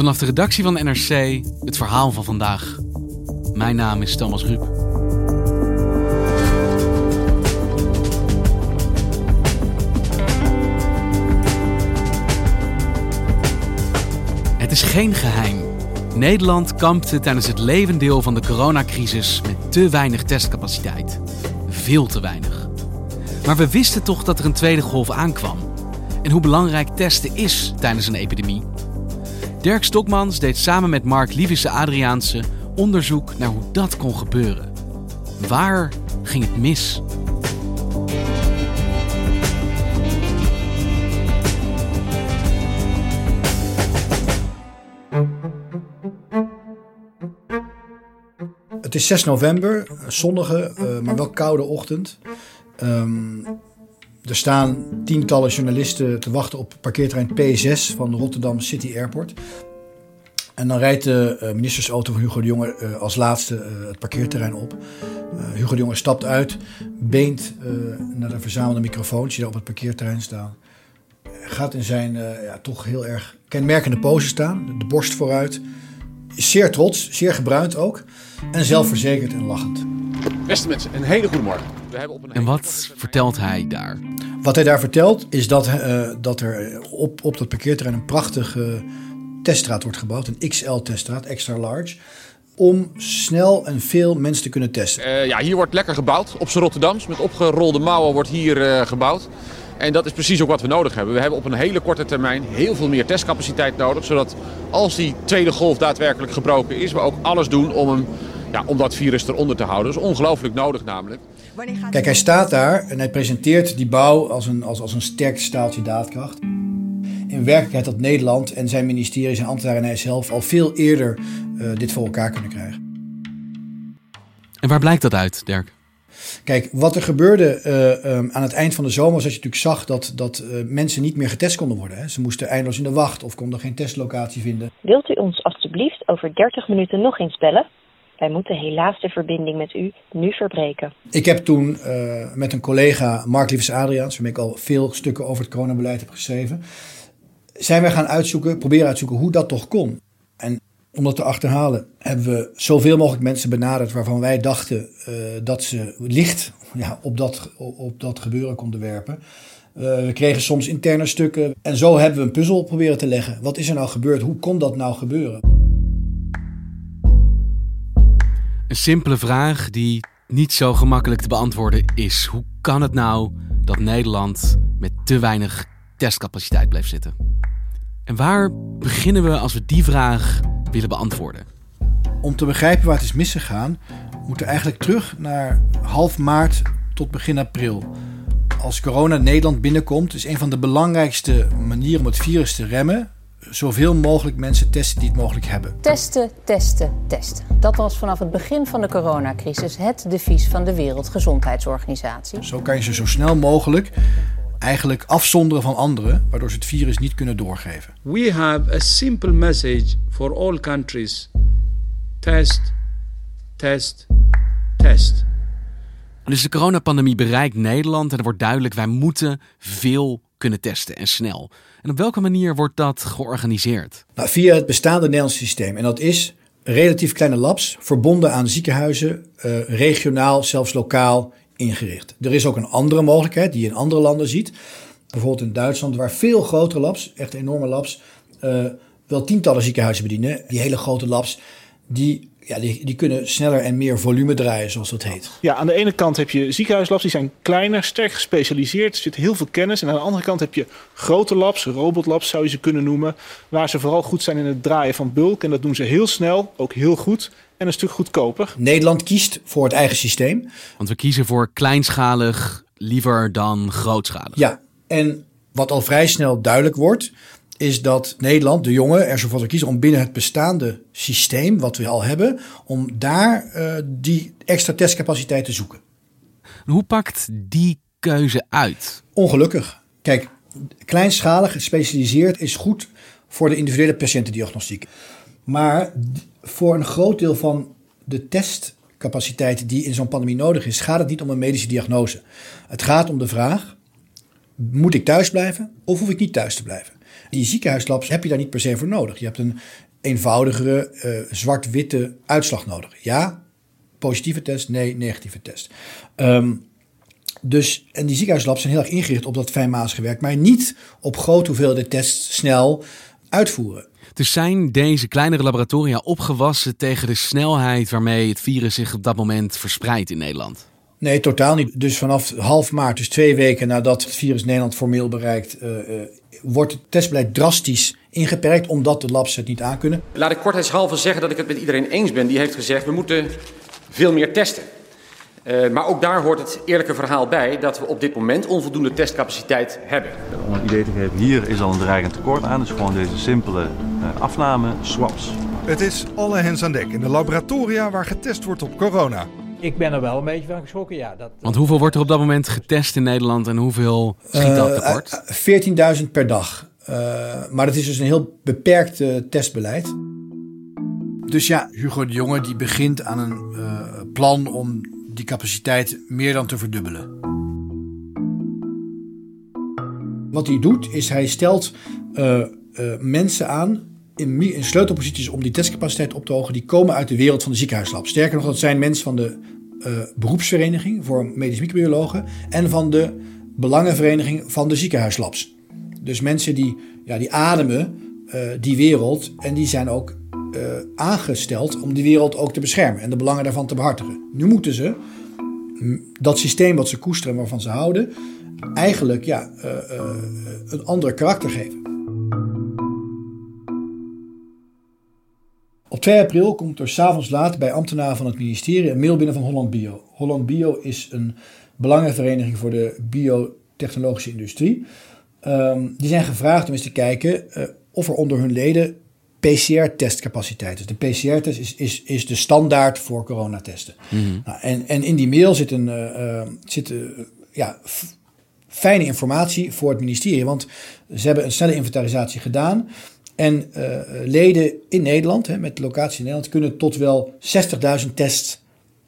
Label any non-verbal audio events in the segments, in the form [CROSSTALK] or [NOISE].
Vanaf de redactie van NRC het verhaal van vandaag. Mijn naam is Thomas Ruip. Het is geen geheim. Nederland kampte tijdens het levendeel van de coronacrisis met te weinig testcapaciteit. Veel te weinig. Maar we wisten toch dat er een tweede golf aankwam. En hoe belangrijk testen is tijdens een epidemie. Dirk Stokmans deed samen met Mark Lievisse Adriaanse onderzoek naar hoe dat kon gebeuren. Waar ging het mis? Het is 6 november, zonnige, uh, maar wel koude ochtend. Um, er staan tientallen journalisten te wachten op parkeerterrein P6 van Rotterdam City Airport. En dan rijdt de uh, ministersauto van Hugo de Jonge uh, als laatste uh, het parkeerterrein op. Hugo de Jonge stapt uit, beent naar de verzamelde microfoons die daar op het parkeerterrein staan. Gaat in zijn ja, toch heel erg kenmerkende pose staan, de borst vooruit. Zeer trots, zeer gebruind ook. En zelfverzekerd en lachend. Beste mensen, een hele goede morgen. We hebben op een En wat vertelt hij daar? Wat hij daar vertelt is dat, uh, dat er op, op dat parkeerterrein een prachtige teststraat wordt gebouwd. Een XL-teststraat, extra large. Om snel en veel mensen te kunnen testen. Uh, ja, hier wordt lekker gebouwd. Op z'n Rotterdams. Met opgerolde mouwen wordt hier uh, gebouwd. En dat is precies ook wat we nodig hebben. We hebben op een hele korte termijn heel veel meer testcapaciteit nodig. Zodat als die tweede golf daadwerkelijk gebroken is, we ook alles doen om, hem, ja, om dat virus eronder te houden. Dat is ongelooflijk nodig namelijk. Kijk, hij staat daar en hij presenteert die bouw als een, als, als een sterk staaltje daadkracht. In werkelijkheid had Nederland en zijn ministerie, zijn ambtenaren en hij zelf al veel eerder uh, dit voor elkaar kunnen krijgen. En waar blijkt dat uit, Dirk? Kijk, wat er gebeurde uh, um, aan het eind van de zomer was dat je natuurlijk zag dat, dat uh, mensen niet meer getest konden worden. Hè. Ze moesten eindeloos in de wacht of konden geen testlocatie vinden. Wilt u ons alstublieft over 30 minuten nog eens bellen? Wij moeten helaas de verbinding met u nu verbreken. Ik heb toen uh, met een collega, Mark Liefs Adriaans, waarmee ik al veel stukken over het coronabeleid heb geschreven, zijn we gaan uitzoeken, proberen uitzoeken hoe dat toch kon. En om dat te achterhalen hebben we zoveel mogelijk mensen benaderd waarvan wij dachten uh, dat ze licht ja, op, dat, op dat gebeuren konden werpen. Uh, we kregen soms interne stukken en zo hebben we een puzzel proberen te leggen. Wat is er nou gebeurd? Hoe kon dat nou gebeuren? Een simpele vraag die niet zo gemakkelijk te beantwoorden is: hoe kan het nou dat Nederland met te weinig testcapaciteit blijft zitten? En waar beginnen we als we die vraag willen beantwoorden? Om te begrijpen waar het is misgegaan, moeten we eigenlijk terug naar half maart tot begin april. Als corona Nederland binnenkomt, is een van de belangrijkste manieren om het virus te remmen zoveel mogelijk mensen testen die het mogelijk hebben. Testen, testen, testen. Dat was vanaf het begin van de coronacrisis het devies van de Wereldgezondheidsorganisatie. Zo kan je ze zo snel mogelijk eigenlijk afzonderen van anderen, waardoor ze het virus niet kunnen doorgeven. We have a simple message for all countries. Test, test, test. Dus de coronapandemie bereikt Nederland en er wordt duidelijk, wij moeten veel kunnen testen en snel. En op welke manier wordt dat georganiseerd? Nou, via het bestaande Nederlandse systeem. En dat is relatief kleine labs, verbonden aan ziekenhuizen, uh, regionaal, zelfs lokaal ingericht. Er is ook een andere mogelijkheid die je in andere landen ziet. bijvoorbeeld in Duitsland, waar veel grotere labs, echt enorme labs, uh, wel tientallen ziekenhuizen bedienen. Die hele grote labs, die ja, die, die kunnen sneller en meer volume draaien, zoals dat heet. Ja, aan de ene kant heb je ziekenhuislabs, die zijn kleiner, sterk gespecialiseerd. Er zit heel veel kennis. En aan de andere kant heb je grote labs, robotlabs zou je ze kunnen noemen. Waar ze vooral goed zijn in het draaien van bulk. En dat doen ze heel snel, ook heel goed. En een stuk goedkoper. Nederland kiest voor het eigen systeem. Want we kiezen voor kleinschalig liever dan grootschalig. Ja, en wat al vrij snel duidelijk wordt, is dat Nederland, de jongen, er zo voor kiezen om binnen het bestaande systeem, wat we al hebben, om daar uh, die extra testcapaciteit te zoeken. Hoe pakt die keuze uit? Ongelukkig. Kijk, kleinschalig, gespecialiseerd is goed voor de individuele patiëntendiagnostiek. Maar voor een groot deel van de testcapaciteit die in zo'n pandemie nodig is, gaat het niet om een medische diagnose. Het gaat om de vraag: moet ik thuis blijven of hoef ik niet thuis te blijven? Die ziekenhuislabs heb je daar niet per se voor nodig. Je hebt een eenvoudigere uh, zwart-witte uitslag nodig. Ja, positieve test, nee, negatieve test. Um, dus, en die ziekenhuislabs zijn heel erg ingericht op dat fijnmazige werk, maar niet op grote hoeveelheden tests snel uitvoeren. Dus zijn deze kleinere laboratoria opgewassen tegen de snelheid waarmee het virus zich op dat moment verspreidt in Nederland? Nee, totaal niet. Dus vanaf half maart, dus twee weken nadat het virus Nederland formeel bereikt, uh, uh, wordt het testbeleid drastisch ingeperkt omdat de labs het niet aankunnen. Laat ik kortheidshalve zeggen dat ik het met iedereen eens ben die heeft gezegd we moeten veel meer testen. Uh, maar ook daar hoort het eerlijke verhaal bij dat we op dit moment onvoldoende testcapaciteit hebben. Om een idee te geven, hier is al een dreigend tekort aan. Dus gewoon deze simpele uh, afname, swaps. Het is alle hens aan dek in de laboratoria waar getest wordt op corona. Ik ben er wel een beetje van geschrokken, ja. Dat, Want hoeveel wordt er op dat moment getest in Nederland en hoeveel schiet dat tekort? Uh, 14.000 per dag. Uh, maar het is dus een heel beperkt uh, testbeleid. Dus ja, Hugo de Jonge die begint aan een uh, plan om die capaciteit meer dan te verdubbelen. Wat hij doet is hij stelt mensen aan in, sleutelposities om die testcapaciteit op te hogen, die komen uit de wereld van de ziekenhuislab. Sterker nog, dat zijn mensen van de uh, beroepsvereniging voor medisch microbiologen en van de belangenvereniging van de ziekenhuislabs. Dus mensen die, ja, die ademen uh, die wereld en die zijn ook uh, aangesteld om die wereld ook te beschermen en de belangen daarvan te behartigen. Nu moeten ze dat systeem wat ze koesteren, waarvan ze houden, eigenlijk ja, een ander karakter geven. Op 2 april komt er s'avonds laat bij ambtenaren van het ministerie een mail binnen van Holland Bio. Holland Bio is een belangenvereniging voor de biotechnologische industrie. Um, die zijn gevraagd om eens te kijken uh, of er onder hun leden PCR-testcapaciteit is. De PCR-test is, is, is de standaard voor coronatesten. Mm-hmm. Nou, en, en in die mail zit, een, uh, uh, zit ja, fijne informatie voor het ministerie. Want ze hebben een snelle inventarisatie gedaan. En uh, leden in Nederland, hè, met locatie in Nederland, kunnen tot wel 60.000 tests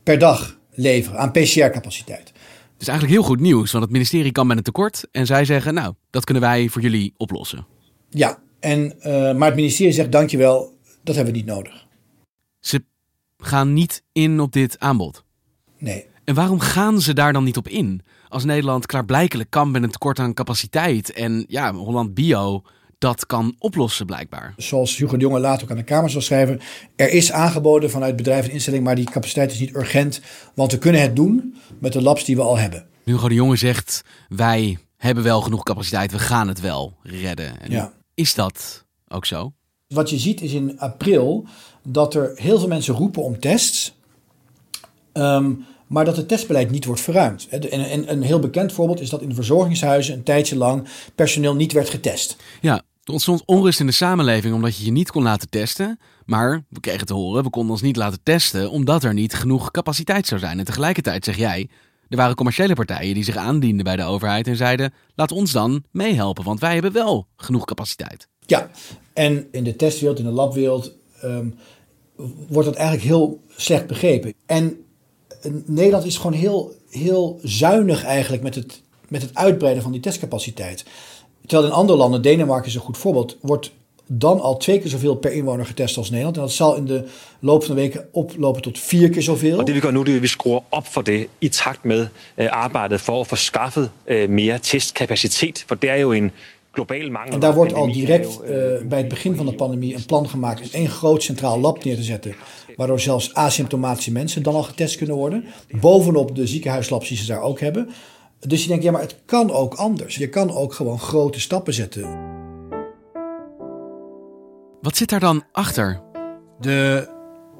per dag leveren aan PCR-capaciteit. Het is eigenlijk heel goed nieuws, want het ministerie kan met een tekort. En zij zeggen, nou, dat kunnen wij voor jullie oplossen. Ja, en, uh, maar het ministerie zegt, dankjewel, dat hebben we niet nodig. Ze gaan niet in op dit aanbod? Nee. En waarom gaan ze daar dan niet op in? Als Nederland klaarblijkelijk kan met een tekort aan capaciteit en ja, Holland Bio dat kan oplossen blijkbaar. Zoals Hugo de Jonge later ook aan de Kamer zal schrijven. Er is aangeboden vanuit bedrijf en instelling, maar die capaciteit is niet urgent. Want we kunnen het doen met de labs die we al hebben. Hugo de Jonge zegt, wij hebben wel genoeg capaciteit, we gaan het wel redden. En ja. Is dat ook zo? Wat je ziet is in april dat er heel veel mensen roepen om tests. Um, maar dat het testbeleid niet wordt verruimd. En een heel bekend voorbeeld is dat in de verzorgingshuizen een tijdje lang personeel niet werd getest. Ja, er ontstond onrust in de samenleving omdat je je niet kon laten testen. Maar we kregen te horen, we konden ons niet laten testen omdat er niet genoeg capaciteit zou zijn. En tegelijkertijd zeg jij, er waren commerciële partijen die zich aandienden bij de overheid en zeiden: laat ons dan meehelpen, want wij hebben wel genoeg capaciteit. Ja, en in de testwereld, in de labwereld, um, wordt dat eigenlijk heel slecht begrepen. En Nederland is gewoon heel, heel zuinig eigenlijk met het, met het uitbreiden van die testcapaciteit. Terwijl in andere landen, Denemarken is een goed voorbeeld, wordt dan al twee keer zoveel per inwoner getest als Nederland. En dat zal in de loop van de weken oplopen tot vier keer zoveel. Og det vi gør nu, det er, at vi skruer op for det i takt med øh, arbejdet for at få skaffet øh, mere testkapacitet. For det er jo en global mangel. En daar wordt al direct uh, bij het begin van de pandemie een plan gemaakt om één groot centraal lab neer te zetten. Waardoor zelfs asymptomatische mensen dan al getest kunnen worden. Bovenop de ziekenhuislabs die ze daar ook hebben. Dus je denkt, ja, maar het kan ook anders. Je kan ook gewoon grote stappen zetten. Wat zit daar dan achter? De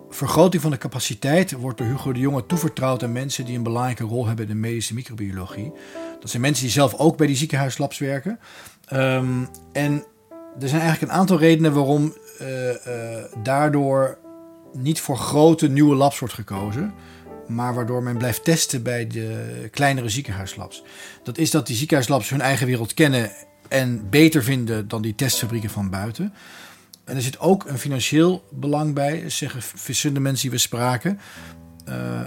vergroting van de capaciteit wordt door Hugo de Jonge toevertrouwd aan mensen die een belangrijke rol hebben in de medische microbiologie. Dat zijn mensen die zelf ook bij die ziekenhuislabs werken. Um, en er zijn eigenlijk een aantal redenen waarom uh, uh, daardoor niet voor grote nieuwe labs wordt gekozen. Maar waardoor men blijft testen bij de kleinere ziekenhuislabs. Dat is dat die ziekenhuislabs hun eigen wereld kennen en beter vinden dan die testfabrieken van buiten. En er zit ook een financieel belang bij, zeggen verschillende mensen die we spraken. Uh,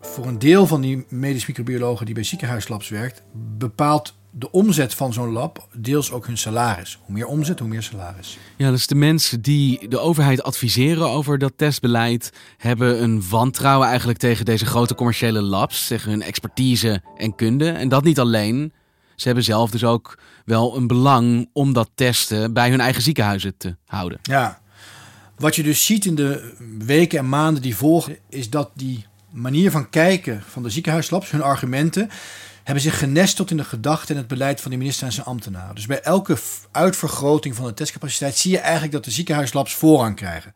voor een deel van die medisch microbiologen die bij ziekenhuislabs werkt, bepaalt de omzet van zo'n lab deels ook hun salaris. Hoe meer omzet, hoe meer salaris. Ja, dus de mensen die de overheid adviseren over dat testbeleid hebben een wantrouwen eigenlijk tegen deze grote commerciële labs, tegen hun expertise en kunde. En dat niet alleen. Ze hebben zelf dus ook wel een belang om dat testen bij hun eigen ziekenhuizen te houden. Ja, wat je dus ziet in de weken en maanden die volgen, is dat die manier van kijken van de ziekenhuislabs, hun argumenten, hebben zich genesteld in de gedachten en het beleid van de minister en zijn ambtenaren. Dus bij elke uitvergroting van de testcapaciteit zie je eigenlijk dat de ziekenhuislabs voorrang krijgen.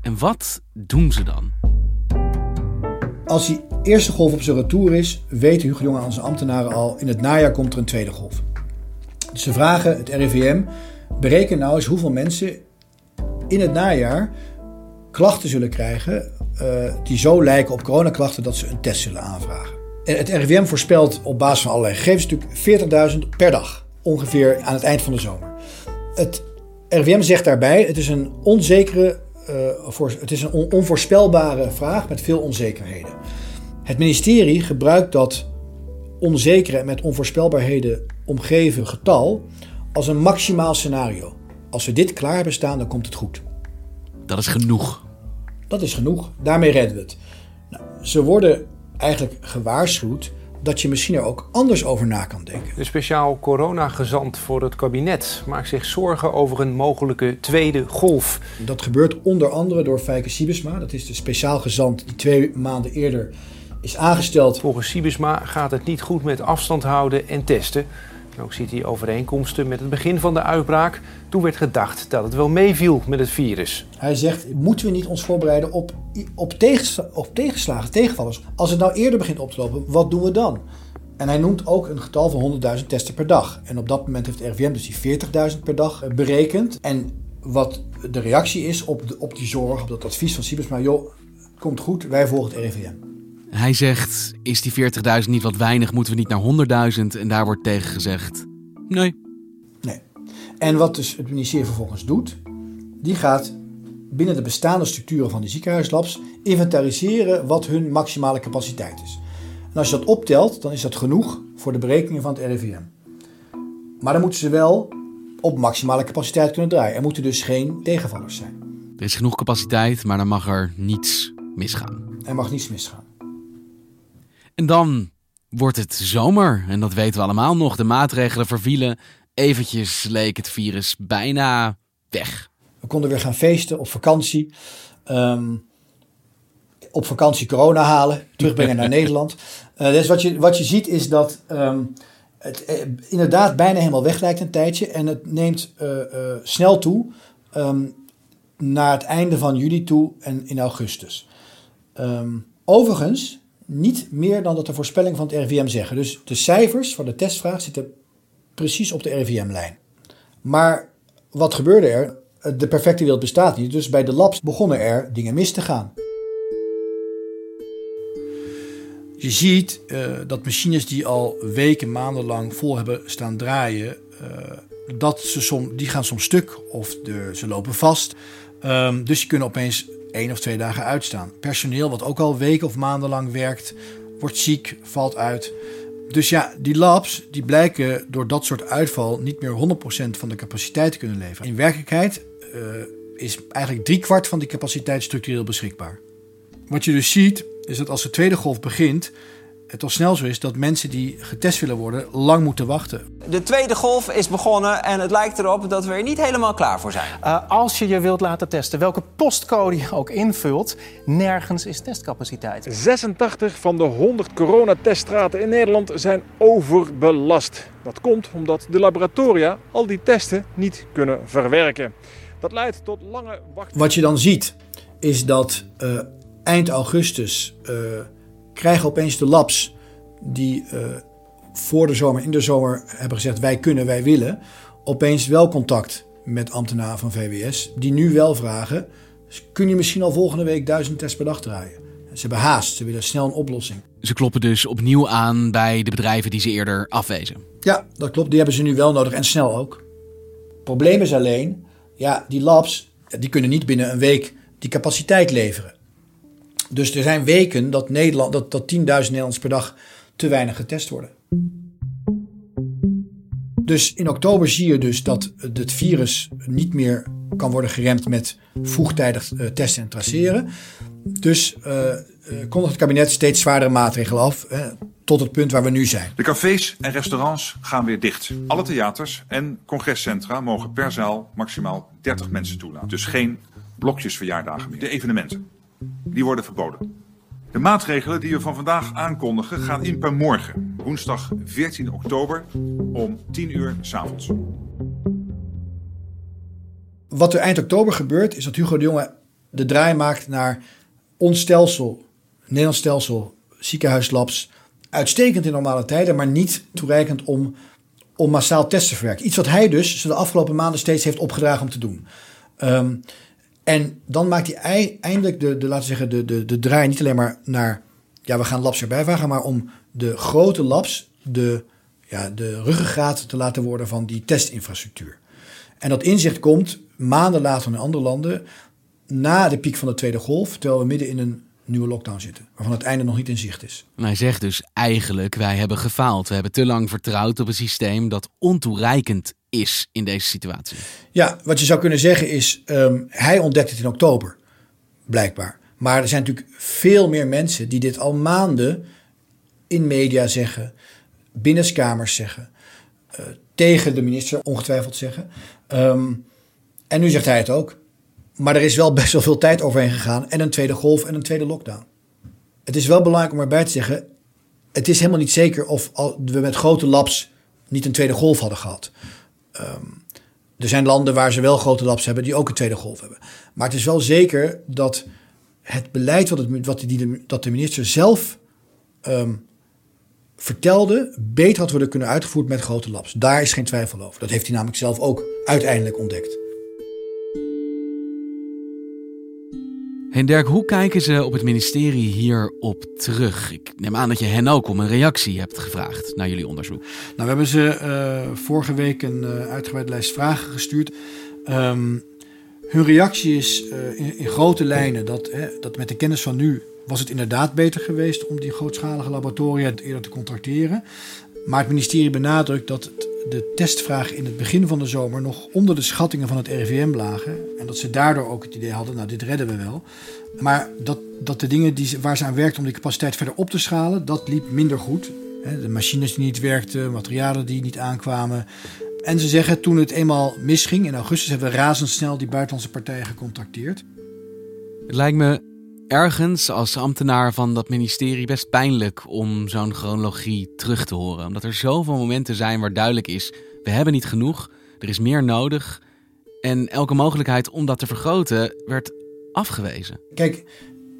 En wat doen ze dan? Als die eerste golf op zijn retour is, weten Hugo Jonge en zijn ambtenaren al, in het najaar komt er een tweede golf. Dus ze vragen het RIVM, bereken nou eens hoeveel mensen in het najaar klachten zullen krijgen uh, die zo lijken op coronaklachten dat ze een test zullen aanvragen. En het RIVM voorspelt op basis van allerlei gegevens natuurlijk 40.000 per dag, ongeveer aan het eind van de zomer. Het RIVM zegt daarbij, het is een onzekere, uh, voor, het is een on onvoorspelbare vraag met veel onzekerheden. Het ministerie gebruikt dat onzekere en met onvoorspelbaarheden omgeven getal als een maximaal scenario. Als we dit klaar hebben staan, dan komt het goed. Dat is genoeg. Dat is genoeg. Daarmee redden we het. Nou, ze worden eigenlijk gewaarschuwd dat je misschien er ook anders over na kan denken. De speciaal coronagezant voor het kabinet maakt zich zorgen over een mogelijke tweede golf. Dat gebeurt onder andere door Fijke Siebesma. Dat is de speciaal gezant die twee maanden eerder is aangesteld. Volgens Siebesma gaat het niet goed met afstand houden en testen. Ook ziet hij overeenkomsten met het begin van de uitbraak. Toen werd gedacht dat het wel meeviel met het virus. Hij zegt, moeten we niet ons voorbereiden op, op, tegensla op tegenslagen, tegenvallers? Als het nou eerder begint op te lopen, wat doen we dan? En hij noemt ook een getal van 100.000 testen per dag. En op dat moment heeft de RVM dus die 40.000 per dag eh, berekend. En wat de reactie is op, op die zorg, op dat advies van Siebesma, joh, komt goed, wij volgen het RIVM. Hij zegt, is die 40.000 niet wat weinig, moeten we niet naar 100.000? En daar wordt tegen gezegd, nee. Nee. En wat dus het ministerie vervolgens doet, die gaat binnen de bestaande structuren van die ziekenhuislabs inventariseren wat hun maximale capaciteit is. En als je dat optelt, dan is dat genoeg voor de berekeningen van het RIVM. Maar dan moeten ze wel op maximale capaciteit kunnen draaien. Er moeten dus geen tegenvallers zijn. Er is genoeg capaciteit, maar dan mag er niets misgaan. Er mag niets misgaan. En dan wordt het zomer. En dat weten we allemaal nog. De maatregelen vervielen. Eventjes leek het virus bijna weg. We konden weer gaan feesten op vakantie. Um, op vakantie corona halen. Terugbrengen naar [LAUGHS] Nederland. Uh, dus wat je, wat je ziet is dat um, het eh, inderdaad bijna helemaal weg lijkt een tijdje. En het neemt uh, uh, snel toe. Um, naar het einde van juli toe en in augustus. overigens niet meer dan dat de voorspellingen van het RIVM zeggen. Dus de cijfers van de testvraag zitten precies op de RIVM-lijn. Maar wat gebeurde er? De perfecte wereld bestaat niet. Dus bij de labs begonnen er dingen mis te gaan. Je ziet uh, dat machines die al weken, maanden lang vol hebben staan draaien, uh, dat ze som, die gaan soms stuk of de, ze lopen vast. Um, dus die kunnen opeens één of twee dagen uitstaan. Personeel wat ook al weken of maanden lang werkt, wordt ziek, valt uit. Dus ja, die labs die blijken door dat soort uitval niet meer 100% van de capaciteit te kunnen leveren. In werkelijkheid uh, is eigenlijk driekwart van die capaciteit structureel beschikbaar. Wat je dus ziet, is dat als de tweede golf begint, het al snel zo is dat mensen die getest willen worden lang moeten wachten. De tweede golf is begonnen en het lijkt erop dat we er niet helemaal klaar voor zijn. Uh, als je je wilt laten testen, welke postcode je ook invult, nergens is testcapaciteit. 86 van de 100 coronateststraten in Nederland zijn overbelast. Dat komt omdat de laboratoria al die testen niet kunnen verwerken. Dat leidt tot lange wacht. Wat je dan ziet, is dat uh, eind augustus uh, krijgen opeens de labs die uh, voor de zomer, in de zomer hebben gezegd: wij kunnen, wij willen, opeens wel contact met ambtenaren van VWS, die nu wel vragen: kun je misschien al volgende week duizend tests per dag draaien? Ze hebben haast, ze willen snel een oplossing. Ze kloppen dus opnieuw aan bij de bedrijven die ze eerder afwezen. Ja, dat klopt. Die hebben ze nu wel nodig en snel ook. Het probleem is alleen, ja, die labs die kunnen niet binnen een week die capaciteit leveren. Dus er zijn weken dat, Nederland, dat, dat 10.000 Nederlanders per dag te weinig getest worden. Dus in oktober zie je dus dat het virus niet meer kan worden geremd met vroegtijdig uh, testen en traceren. Dus uh, kondigt het kabinet steeds zwaardere maatregelen af, tot het punt waar we nu zijn. De cafés en restaurants gaan weer dicht. Alle theaters en congrescentra mogen per zaal maximaal 30 mensen toelaten. Dus geen blokjesverjaardagen meer. De evenementen, die worden verboden. De maatregelen die we van vandaag aankondigen gaan in per morgen, woensdag 14 oktober om 10 uur s'avonds. Wat er eind oktober gebeurt, is dat Hugo de Jonge de draai maakt naar ons stelsel, Nederlands stelsel, ziekenhuislabs. Uitstekend in normale tijden, maar niet toereikend om, om massaal testen te verwerken. Iets wat hij dus de afgelopen maanden steeds heeft opgedragen om te doen. Um, en dan maakt hij eindelijk de, de, laten we zeggen, de, de, de draai niet alleen maar naar, ja, we gaan labs erbij vragen, maar om de grote labs de, ja, de ruggengraat te laten worden van die testinfrastructuur. En dat inzicht komt maanden later in andere landen, na de piek van de tweede golf, terwijl we midden in een nieuwe lockdown zitten, waarvan het einde nog niet in zicht is. En hij zegt dus eigenlijk, wij hebben gefaald. We hebben te lang vertrouwd op een systeem dat ontoereikend is in deze situatie. Ja, wat je zou kunnen zeggen is, um, hij ontdekt het in oktober, blijkbaar. Maar er zijn natuurlijk veel meer mensen die dit al maanden in media zeggen, binnenskamers zeggen, uh, tegen de minister ongetwijfeld zeggen. Um, en nu zegt hij het ook. Maar er is wel best wel veel tijd overheen gegaan en een tweede golf en een tweede lockdown. Het is wel belangrijk om erbij te zeggen, het is helemaal niet zeker of we met grote labs niet een tweede golf hadden gehad. Um, er zijn landen waar ze wel grote labs hebben die ook een tweede golf hebben. Maar het is wel zeker dat het beleid wat, wat die dat de minister zelf um, vertelde, beter had worden kunnen uitgevoerd met grote labs. Daar is geen twijfel over. Dat heeft hij namelijk zelf ook uiteindelijk ontdekt. En Dirk, hoe kijken ze op het ministerie hierop terug? Ik neem aan dat je hen ook om een reactie hebt gevraagd naar jullie onderzoek. Nou, we hebben ze uh, vorige week een uh, uitgebreide lijst vragen gestuurd. Um, hun reactie is uh, in, in, grote lijnen dat, hè, dat met de kennis van nu was het inderdaad beter geweest om die grootschalige laboratoria eerder te contracteren. Maar het ministerie benadrukt dat het de testvraag in het begin van de zomer nog onder de schattingen van het RIVM lagen. En dat ze daardoor ook het idee hadden, nou dit redden we wel. Maar dat, dat de dingen die, waar ze aan werkten om die capaciteit verder op te schalen, dat liep minder goed. De machines die niet werkten, materialen die niet aankwamen. En ze zeggen toen het eenmaal misging, in augustus hebben we razendsnel die buitenlandse partijen gecontacteerd. Het lijkt me ergens als ambtenaar van dat ministerie best pijnlijk om zo'n chronologie terug te horen. Omdat er zoveel momenten zijn waar duidelijk is: we hebben niet genoeg, er is meer nodig. En elke mogelijkheid om dat te vergroten werd afgewezen. Kijk,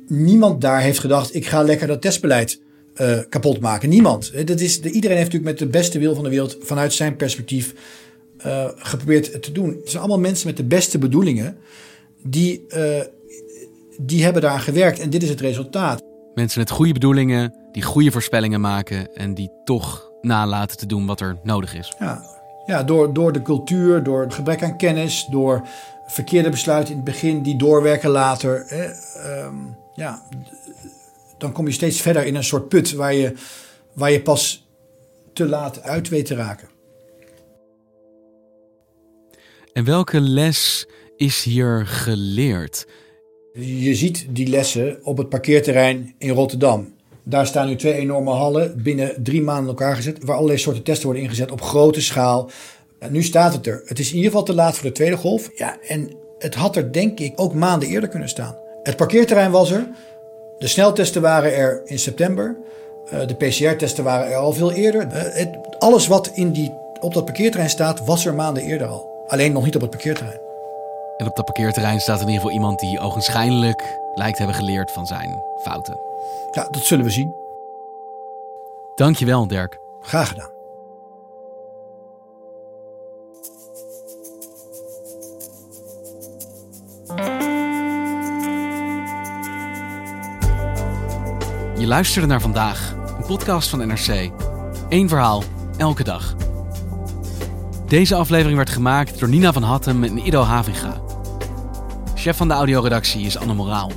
niemand daar heeft gedacht: ik ga lekker dat testbeleid uh, kapot maken. Niemand. Dat is, iedereen heeft natuurlijk met de beste wil van de wereld vanuit zijn perspectief uh, geprobeerd te doen. Het zijn allemaal mensen met de beste bedoelingen die die hebben daar gewerkt en dit is het resultaat. Mensen met goede bedoelingen, die goede voorspellingen maken en die toch nalaten te doen wat er nodig is. Ja, ja door, door de cultuur, door het gebrek aan kennis, door verkeerde besluiten in het begin die doorwerken later. Hè, um, ja, dan kom je steeds verder in een soort put waar je, waar je pas te laat uit weet te raken. En welke les is hier geleerd? Je ziet die lessen op het parkeerterrein in Rotterdam. Daar staan nu twee enorme hallen binnen drie maanden elkaar gezet, waar allerlei soorten testen worden ingezet op grote schaal. Nu staat het er. Het is in ieder geval te laat voor de tweede golf. Ja, en het had er denk ik ook maanden eerder kunnen staan. Het parkeerterrein was er. De sneltesten waren er in september. Uh, de PCR-testen waren er al veel eerder. Het, alles wat in die, op dat parkeerterrein staat, was er maanden eerder al. Alleen nog niet op het parkeerterrein. En op dat parkeerterrein staat in ieder geval iemand die ogenschijnlijk lijkt te hebben geleerd van zijn fouten. Ja, dat zullen we zien. Dankjewel, Dirk. Graag gedaan. Je luisterde naar vandaag, een podcast van NRC. Eén verhaal, elke dag. Deze aflevering werd gemaakt door Nina van Hattem en Ido Havinga. Chef van de audioredactie is Anne Moraal.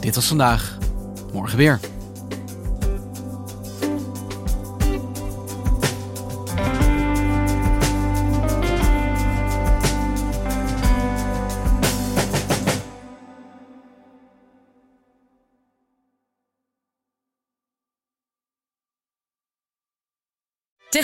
Dit was vandaag, morgen weer.